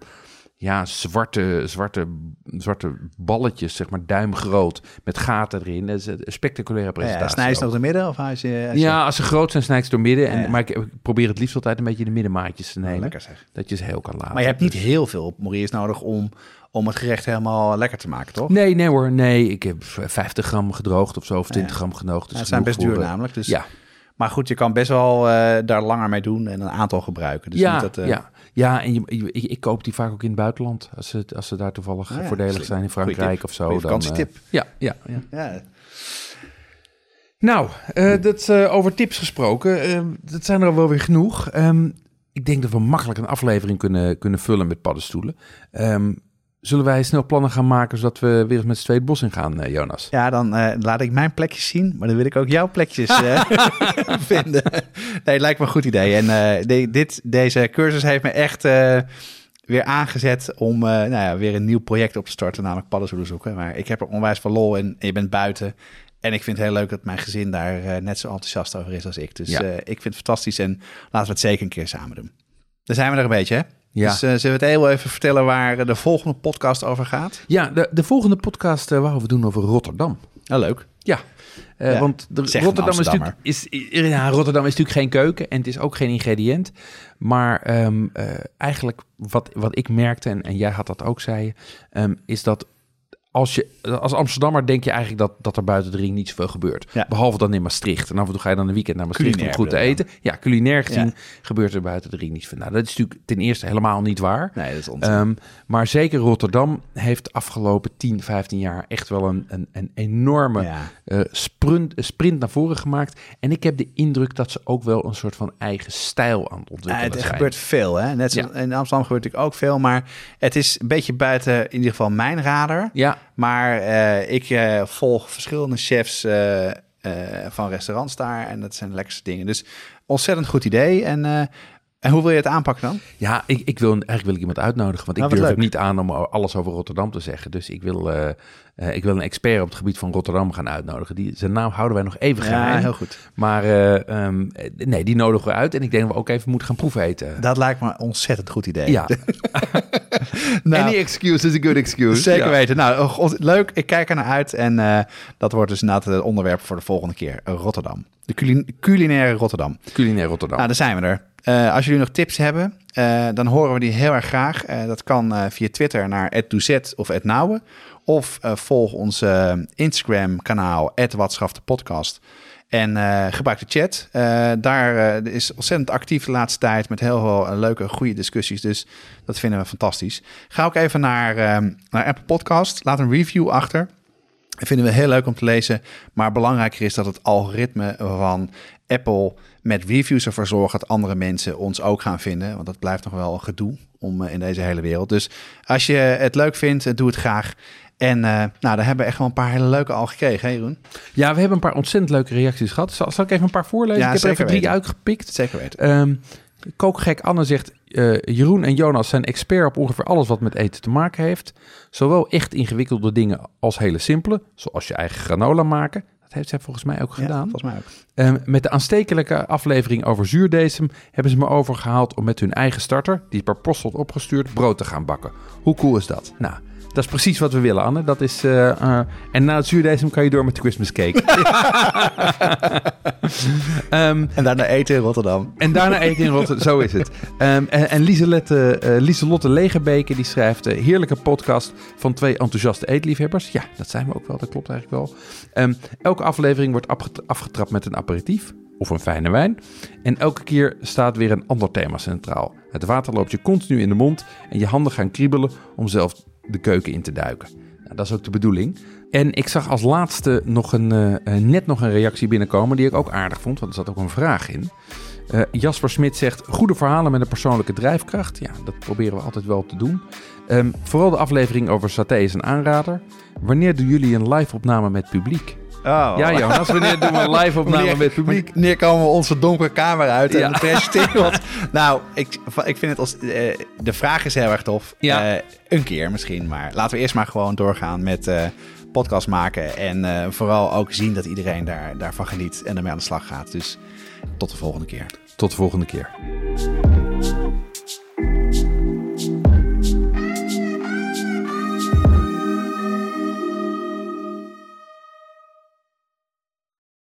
ja, zwarte, zwarte, zwarte balletjes, zeg maar duimgroot, met gaten erin. Dat is een spectaculaire presentatie. Ja, snij ze door de midden? Of als je, als ja, als ze groot zijn, snij ze door midden. En, Ja. Maar ik, probeer het liefst altijd een beetje de middenmaatjes te nemen. lekker zeg. Dat je ze heel kan laten. Maar je hebt niet Dus- heel veel morilles nodig om, om het gerecht helemaal lekker te maken, toch? Nee, nee hoor. Nee, ik heb 50 gram gedroogd of zo, of 20 Ja. gram gedroogd. Dus Ja, zijn best duur voor, eh, namelijk. Dus, Ja, Maar goed, je kan best wel eh, daar langer mee doen en een aantal gebruiken. Dus ja, niet dat, eh, ja. Ja, en je, je- ik, koop die vaak ook in het buitenland. Als ze, als ze daar toevallig Ah ja, voordelig slim. zijn in Frankrijk of zo. Dan, vakantietip. ja, ja, ja. ja. Nou, eh, dat eh, over tips gesproken. dat zijn er al wel weer genoeg. Ehm, ik denk dat we makkelijk een aflevering kunnen, kunnen vullen met paddenstoelen. Ehm, zullen wij snel plannen gaan maken zodat we weer eens met z'n tweeën het bos in gaan, eh, Jonas? Ja, dan eh, laat ik mijn plekjes zien, maar dan wil ik ook jouw plekjes eh, <laughs> vinden. Nee, lijkt me een goed idee. En de- dit, deze cursus heeft me echt weer aangezet om nou ja, weer een nieuw project op te starten, namelijk paddenstoelen zoeken. Maar ik heb er onwijs van lol en je bent buiten. En ik vind het heel leuk dat mijn gezin daar net zo enthousiast over is als ik. Dus Ja. ik vind het fantastisch en laten we het zeker een keer samen doen. Dan zijn we er een beetje, hè? Ja. Dus eh, zullen we het heel even vertellen waar de volgende podcast over gaat? Ja, de, de volgende podcast uh, wou we doen over Rotterdam. Oh, leuk. Ja, uh, Ja, want de, Rotterdam, is natuurlijk, is, ja, Rotterdam is natuurlijk geen keuken en het is ook geen ingrediënt. Maar um, uh, eigenlijk wat, wat ik merkte, en, en jij had dat ook, zei je, um, is dat als je als Amsterdammer denk je eigenlijk dat, dat er buiten de ring niet zoveel gebeurt. Ja. Behalve dan in Maastricht. En af en toe ga je dan een weekend naar Maastricht Culinair om goed te eten. Ja, culinair gezien Ja. gebeurt er buiten de ring niet veel. Nou, dat is natuurlijk ten eerste helemaal niet waar. Nee, dat is onzin. Um, maar zeker Rotterdam heeft de afgelopen 10, 15 jaar echt wel een, een, een enorme ja. uh, sprint, sprint naar voren gemaakt. En ik heb de indruk dat ze ook wel een soort van eigen stijl aan het ontwikkelen er zijn. gebeurt veel, hè? Net zoals in Amsterdam gebeurt natuurlijk ook veel, maar het is een beetje buiten in ieder geval mijn radar. Ja, Maar uh, ik uh, volg verschillende chefs uh, van restaurants daar en dat zijn lekkerste dingen. Dus ontzettend goed idee. En, eh, en hoe wil je het aanpakken dan? ja ik, ik wil, eigenlijk wil ik iemand uitnodigen, want ik Nou, wat durf het niet aan om alles over Rotterdam te zeggen. Dus ik wil, eh, eh, ik wil een expert op het gebied van Rotterdam gaan uitnodigen. Die, zijn naam houden wij nog even Ja, geheim. heel goed. Maar eh, ehm, nee, die nodigen we uit. En ik denk dat we ook even moeten gaan proeven eten. Dat lijkt me een ontzettend goed idee. Ja, <laughs> <laughs> Nou, any excuse is a good excuse. Zeker Ja. weten. Nou, leuk. Ik kijk er naar uit. En eh, dat wordt dus inderdaad het onderwerp voor de volgende keer. Rotterdam. De culin culinaire Rotterdam. Culinair Rotterdam. Nou, daar zijn we er. Als jullie nog tips hebben, uh, dan horen we die heel erg graag. Uh, dat kan via Twitter naar @doezet of @nouwe. Of volg ons Instagram kanaal @watschafte En gebruik de chat. daar is ontzettend actief de laatste tijd met heel veel leuke, goede discussies. Dus dat vinden we fantastisch. Ga ook even naar, naar Apple Podcast. Laat een review achter. Dat vinden we heel leuk om te lezen. Maar belangrijker is dat het algoritme van Apple met reviews ervoor zorgt dat andere mensen ons ook gaan vinden. Want dat blijft nog wel een gedoe om in deze hele wereld. Dus als je het leuk vindt, doe het graag. En uh, nou, daar hebben we echt wel een paar hele leuke al gekregen, hè Jeroen? Ja, we hebben een paar ontzettend leuke reacties gehad. Zal, zal ik even een paar voorlezen? Ja, ik heb er even drie weten. uitgepikt. Zeker weten. Um, Kookgek Anne zegt... Uh, Jeroen en Jonas zijn expert op ongeveer alles wat met eten te maken heeft. Zowel echt ingewikkelde dingen als hele simpele. Zoals je eigen granola maken. Dat heeft zij volgens mij ook ja, gedaan. volgens mij ook. Um, met de aanstekelijke aflevering over zuurdesem hebben ze me overgehaald om met hun eigen starter, die per post wordt opgestuurd, brood te gaan bakken. Hoe cool is dat? Nou, Dat is precies wat we willen, Anne. Dat is, eh, eh, en na het zuurdesem kan je door met de Christmas cake. <laughs> Ehm, en daarna eten in Rotterdam. En daarna eten in Rotterdam, zo is het. Um, en en Lieselotte, uh, Lieselotte Legerbeke die schrijft... heerlijke podcast van twee enthousiaste eetliefhebbers. Ja, dat zijn we ook wel, dat klopt eigenlijk wel. Um, elke aflevering wordt afgetrapt met een aperitief of een fijne wijn. En elke keer staat weer een ander thema centraal. Het water loopt je continu in de mond en je handen gaan kriebelen om zelf de keuken in te duiken. Nou, dat is ook de bedoeling. En ik zag als laatste nog een, uh, net nog een reactie binnenkomen die ik ook aardig vond, want er zat ook een vraag in. Uh, Jasper Smit zegt: Goede verhalen met een persoonlijke drijfkracht. Ja, dat proberen we altijd wel te doen. Um, vooral de aflevering over saté is een aanrader. Wanneer doen jullie een live-opname met publiek? Oh. Ja, Jonas, wanneer doen we een live opname <laughs> met publiek? Wanneer komen we onze donkere kamer uit en ja. presenteren <laughs> Nou, ik, ik vind het als... Uh, de vraag is heel erg tof. Ja. Uh, een keer misschien, maar laten we eerst maar gewoon doorgaan met uh, podcast maken. En vooral ook zien dat iedereen daar, daarvan geniet en ermee aan de slag gaat. Dus tot de volgende keer. Tot de volgende keer.